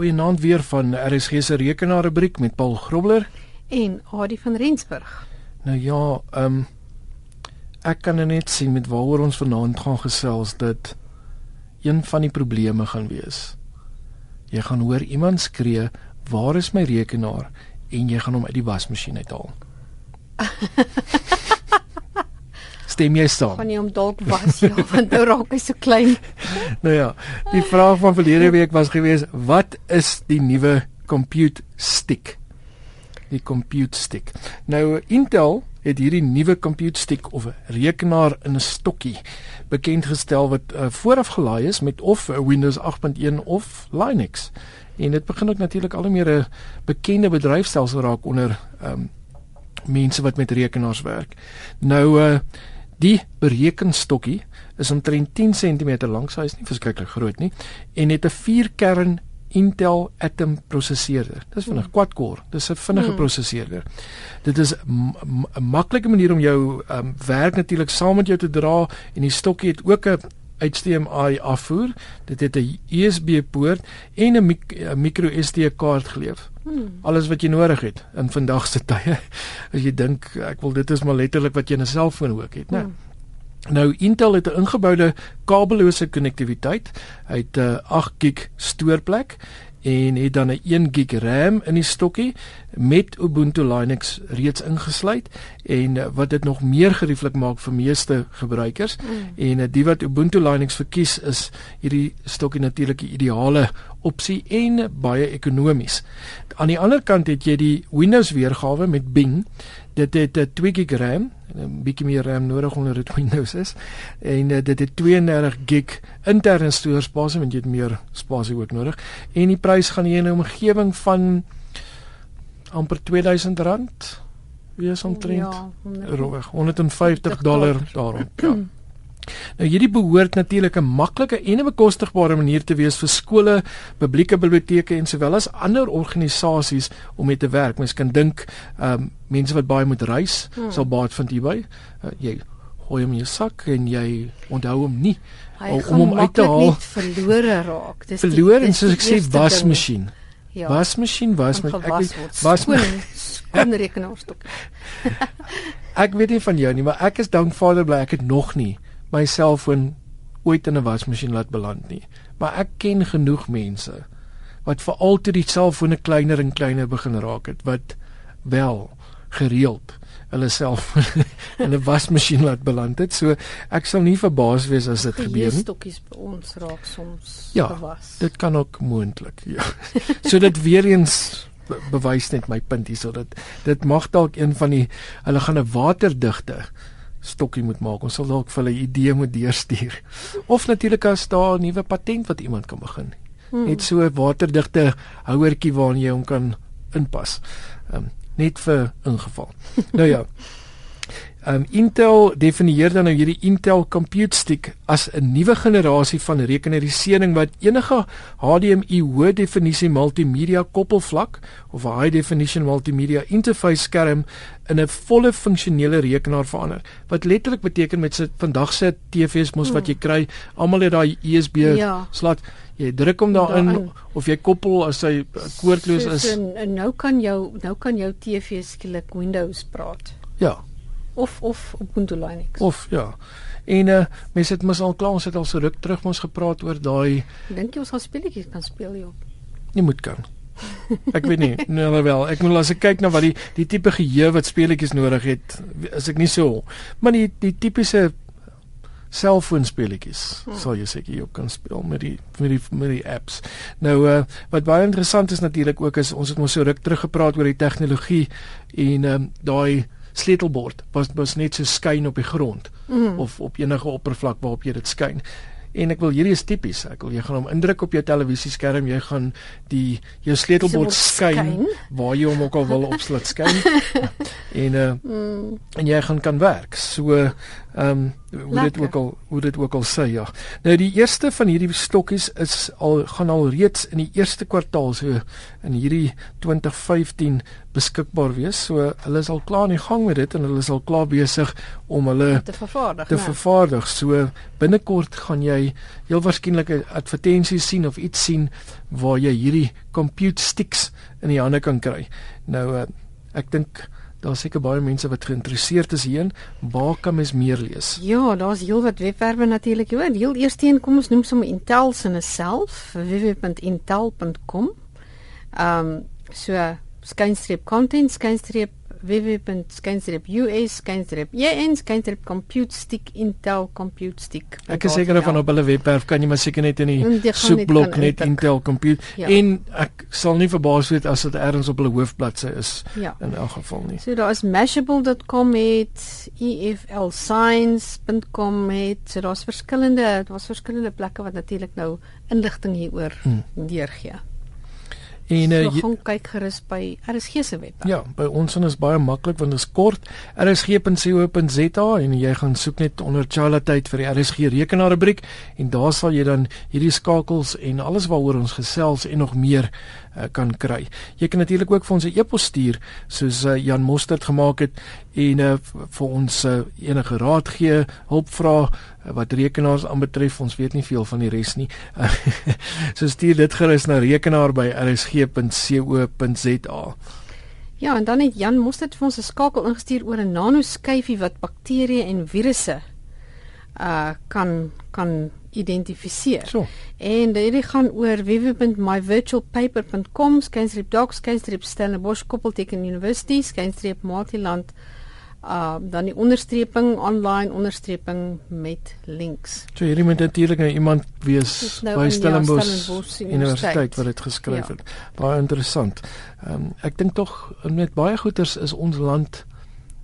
Goeienaand weer van RSG se rekenaarrubriek met Paul Grobler en Adie van Rensburg. Nou ja, ehm um, ek kan net sien met waaroor ons vanaand gaan gesels dat een van die probleme gaan wees. Jy gaan hoor iemand skree, "Waar is my rekenaar?" en jy gaan hom uit die wasmasjien uithaal. Stem jy saam? Van jy hom dalk was, ja, want nou raak hy so klein. nou ja, die vraag van verlede week was gewees, "Wat is die nuwe compute stick?" Die compute stick. Nou Intel het hierdie nuwe compute stick of rekenaar in 'n stokkie bekend gestel wat uh, vooraf gelaai is met of Windows 8.1 of Linux. En dit begin ook natuurlik al hoe meer 'n bekende bedryfstelsel raak onder um, mense wat met rekenaars werk. Nou uh die berekenstokkie is omtrent 10 cm lank, so hy is nie verskriklik groot nie en het 'n 4 kern Intel Atom prosesseerder. Dis vinnig hmm. quad-core. Dis 'n vinnige hmm. prosesseerder. Dit is 'n maklike manier om jou um, werk natuurlik saam met jou te dra en die stokkie het ook 'n HDMI afvoer. Dit het 'n USB poort en 'n mic micro SD kaart geleef. Hmm. Alles wat jy nodig het in vandag se tye. As jy dink ek wil dit is maar letterlik wat jy in 'n selfoon ook het, né? Hmm. Nou Intel het 'n ingeboude kabellose konnektiwiteit. Hy het 'n uh, 8 gig stoorplek en het dan 'n 1 gig RAM in die stokkie met Ubuntu Linux reeds ingesluit en uh, wat dit nog meer gerieflik maak vir meeste gebruikers. Mm. En uh, die wat Ubuntu Linux verkies is hierdie stokkie natuurlik die ideale opsie en baie ekonomies. Aan die ander kant het jy die Windows weergawe met Bing. Dit het 'n 2 GB RAM, 'n bietjie meer RAM nodig onder dit Windows is. En uh, dit het 32 GB interne stoorspasie, want jy het meer spasie ook nodig. En die prys gaan hier in 'n omgewing van amper R2000 wees omtrent. Ja, 100, 150 dollar daarop. Ja. Nou hierdie behoort natuurlik 'n maklike en 'n bekostigbare manier te wees vir skole, publieke biblioteke en sowel as ander organisasies om mee te werk. Mens kan dink, ehm um, mense wat baie moet reis, hmm. sal baat vind hierby. Uh, jy gooi hom in jou sak en jy onthou hom nie hy om hom uit te haal. verlore raak. Dis verlore en soos ek sê wasmasjien. Ja. Wasmasjien, was met ek was kon rekenaarstok. ek weet nie van jou nie, maar ek is dankbaar bly ek het nog nie my selfoon ooit in 'n wasmasjien laat beland nie. Maar ek ken genoeg mense wat veral toe die selfone kleiner en kleiner begin raak het wat wel gereeld hulle self in 'n wasmasjien laat beland het. So ek sal nie verbaas wees as dit gebeur nie. Stokkies by ons raak soms ja, gewas. Dit kan ook moontlik, ja. so dit weer eens bewys net my punt hierso dat dit mag dalk een van die hulle gaan 'n waterdigte stokkie moet maak. Ons sal dalk vir hulle 'n idee moet deurstuur. Of natuurlik as daar 'n nuwe patent wat iemand kan begin. Hmm. Net so 'n waterdigte houertjie waarin jy hom kan inpas. Ehm um, net vir ingeval. nou ja. Um Intel definieer dan nou hierdie Intel Compute Stick as 'n nuwe generasie van rekenarisering wat enige HDMI hoë definisie multimedia koppelvlak of 'n high definition multimedia interface skerm in 'n volle funksionele rekenaar verander. Wat letterlik beteken met se vandag se TV's mos wat jy hmm. kry, almal het daai USB ja. slot. Jy druk hom daarin da of jy koppel as hy koordloos is. So, nou kan jou nou kan jou TV skielik Windows praat. Ja of of Ubuntu Linux. Of ja. En uh mense het mos al klaar ons het al so ruk terug ons gepraat oor daai Dink jy ons gaan speletjies kan speel hier op? Nie moet kan. Ek weet nie, nou wel. Ek moet as ek kyk na wat die die tipe geheue wat speletjies nodig het, is ek nie so. Maar die die tipiese selfoon speletjies hmm. sal jy seker hier op kan speel met die met die met die apps. Nou uh wat baie interessant is natuurlik ook is ons het mos so ruk terug gepraat oor die tegnologie en um, daai sleutelbord was was net so skyn op die grond mm. of op enige oppervlak waarop jy dit skyn. En ek wil hierdie is tipies. Ek wil jy gaan hom indruk op jou televisieskerm, jy gaan die jou sleutelbord skyn, skyn waar jy hom ook al wil opsluit skyn. en uh mm. en jy gaan kan werk. So Ehm um, hoe dit Lekker. ook al hoe dit ook al sê ja. Nou die eerste van hierdie stokkies is al gaan al reeds in die eerste kwartaal so in hierdie 2015 beskikbaar wees. So hulle is al klaar aan die gang met dit en hulle is al klaar besig om hulle te vervaardig. te né? vervaardig. So binnekort gaan jy heel waarskynlik 'n advertensie sien of iets sien waar jy hierdie compute sticks in die hande kan kry. Nou uh, ek dink daar seker baie mense wat geïnteresseerd is hierin. Waar kan mens meer lees? Ja, daar's heelwat webwerwe natuurlik. Ja, heel eers een kom ons noem sommer Intel se self www.intel.com. Ehm um, so skynstreep content skynstreep www.skynstreep.us skynstreep JN skynstreep compute stick Intel compute stick. Ek is seker van op hulle webwerf kan jy maar seker net in die Mm, soekblok net. Intel compute Ja. en ek sal nie verbaas wees as dit ergens op hulle hoofbladsy is Ja. in elk geval nie. So daar is mashable.com het eflscience.com het so daar's verskillende daar's verskillende plekke wat natuurlik nou inligting hieroor Hmm. deurgee. En uh, so gaan kyk gerus by RSG se webwerf. Ja, by ons en is baie maklik want dit is kort. rsg.co.za en jy gaan soek net onder Chala tyd vir die RSG rekenaar rubriek en daar sal jy dan hierdie skakels en alles waaroor ons gesels en nog meer uh, kan kry. Jy kan natuurlik ook vir ons 'n e-pos stuur soos uh, Jan Mostert gemaak het en uh, vir ons uh, enige raad gee, hulp vra uh, wat rekenaars aanbetref. Ons weet nie veel van die res nie. so stuur dit gerus na rekenaar by rsg.co.za. Ja, en dan het Jan Mostert vir ons 'n skakel ingestuur oor 'n nanoskyfie wat bakterieë en virusse uh kan kan identifiseer. So. En dit gaan oor www.myvirtualpaper.com skynstreep docs skynstreep Stellenbosch koppelteken University skynstreep Maatiland uh dan die onderstreping online onderstreping met links. So hierdie moet natuurlik nou iemand wees nou by ja, Stellenbosch Stellenbosch Universiteit wat dit geskryf Ja. het. Baie interessant. Ehm um, ek dink tog met baie goeters is ons land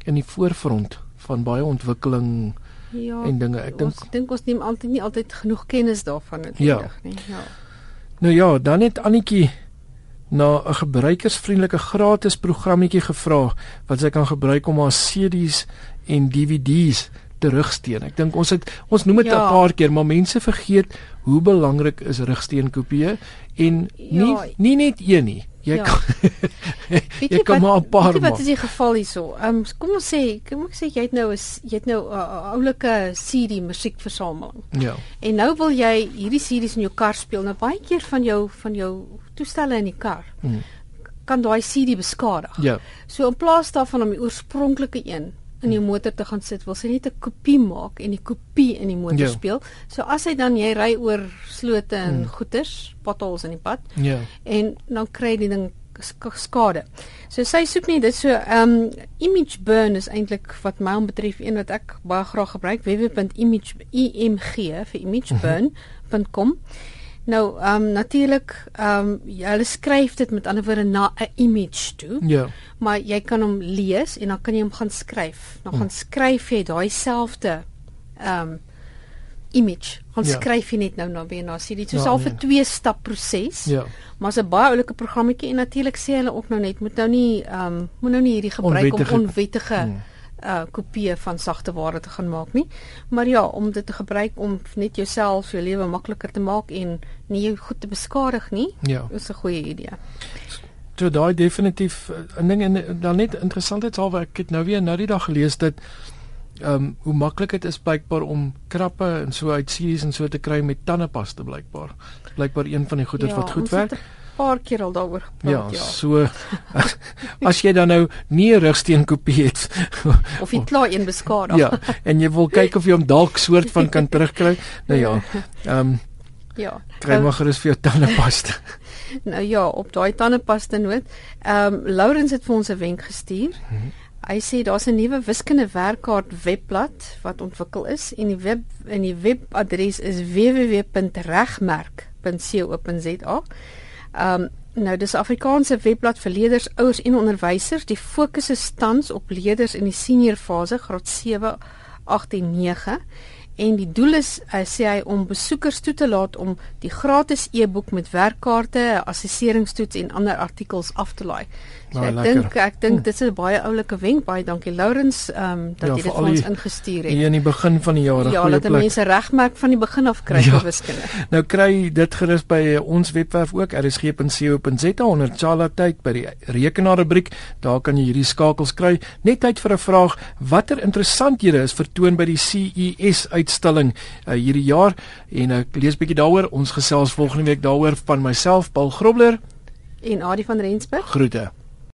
in die voorfront van baie ontwikkeling Ja. en dinge. Ek dink ons dink ons neem altyd nie altyd genoeg kennis daarvan natuurlik nie. Ja. nou ja, dan het Annetjie na 'n gebruikersvriendelike gratis programmetjie gevra wat sy kan gebruik om haar CD's en DVD's terugsteen. Ek dink ons het ons noem dit 'n Ja. paar keer, maar mense vergeet hoe belangrik is rugsteenkopieë en nie Ja. nie net een nie. Jy Ja. kan jy kan maar 'n paar jy wat maak. is die geval hierso? Um, kom ons sê, kom ek sê jy het nou 'n jy het nou 'n uh, oulike CD musiekversameling. Ja. En nou wil jy hierdie CD's in jou kar speel. Nou baie keer van jou van jou toestelle in die kar Hmm. kan daai CD beskadig. Ja. So in plaas daarvan om die oorspronklike een in jou motor te gaan sit, wil sy net 'n kopie maak en die kopie in die motor Ja. speel. So as hy dan jy ry oor slote en Hmm. goeters, potholes in die pad, Ja. en dan kry jy die ding sk- skade. So sy soek nie dit so ehm um, image burn is eintlik wat my betref een wat ek baie graag gebruik www.image img vir imageburn.com. Nou ehm um, natuurlik ehm um, hulle skryf dit met ander woorde na 'n image toe, Ja. maar jy kan hom lees en dan kan jy hom gaan skryf. Dan gaan skryf jy daai selfde ehm um, image. Gaan Ja. skryf jy net nou na weer na CD. So Ja, dis al nee. 'n twee stap proses. Ja. Maar as 'n baie oulike programmetjie en natuurlik sê hulle ook nou net moet nou nie ehm um, moet nou nie hierdie gebruik Onwettige- om onwettige Hmm. Uh kopieë van sagte ware te gaan maak nie. Maar ja, om dit te gebruik om net jouself jou lewe makliker te maak en nie jou goed te beskadig nie, Ja. is 'n goeie idee. So daai definitief eh, 'n ding en eh, dan net interessantheidshalwe ek het nou weer nou die dag gelees dat ehm um, hoe maklik dit is blykbaar om krappe en so uit series en so te kry met tandepasta blykbaar. Blykbaar een van die goeders wat goed werk. 'n paar keer al daaroor Ja, gepraat, ja. so as jy dan nou nie 'n rugsteen kopie het Of jy klaar een beskadig. ja en jy wil kyk of jy hom dalk soort van kan terugkry. Nou ja, ehm um, ja. kry maar gerus vir jou tandepasta. Nou ja, op daai tandepasta noot. Ehm um, Laurens het vir ons 'n wenk gestuur. Mhm. Hy sê daar's 'n nuwe wiskunde werkkaart webblad wat ontwikkel is en die web en die webadres is www.regmerk.co.za. Ehm um, nou dis Afrikaanse webblad vir leerders, ouers en onderwysers. Die fokus is tans op leerders in die senior fase, graad 7, 8 en 9 en die doel is uh, sê hy om besoekers toe te laat om die gratis e-boek met werkkaarte, assesseringstoets en ander artikels af te laai. So Nou, ek dink ek dink dit is 'n baie oulike wenk. Baie dankie Lourens ehm um, dat Ja, jy dit vir ons die- ingestuur het. Hier in die begin van die jaar Ja, dat mense regmerk van die begin af kry Ja. wiskunde. Nou kry dit gerus by eh, ons webwerf ook rsg.co.za onder Chala tyd by die rekenaarrubriek. Daar kan jy hierdie skakels kry. Net tyd vir 'n vraag: Watter interessanthede is vertoon by die CES uitstalling uh, hierdie jaar? En ek lees bietjie daaroor. Ons gesels volgende week daaroor van myself Paul Grobler. En Adie van Rensburg Groete.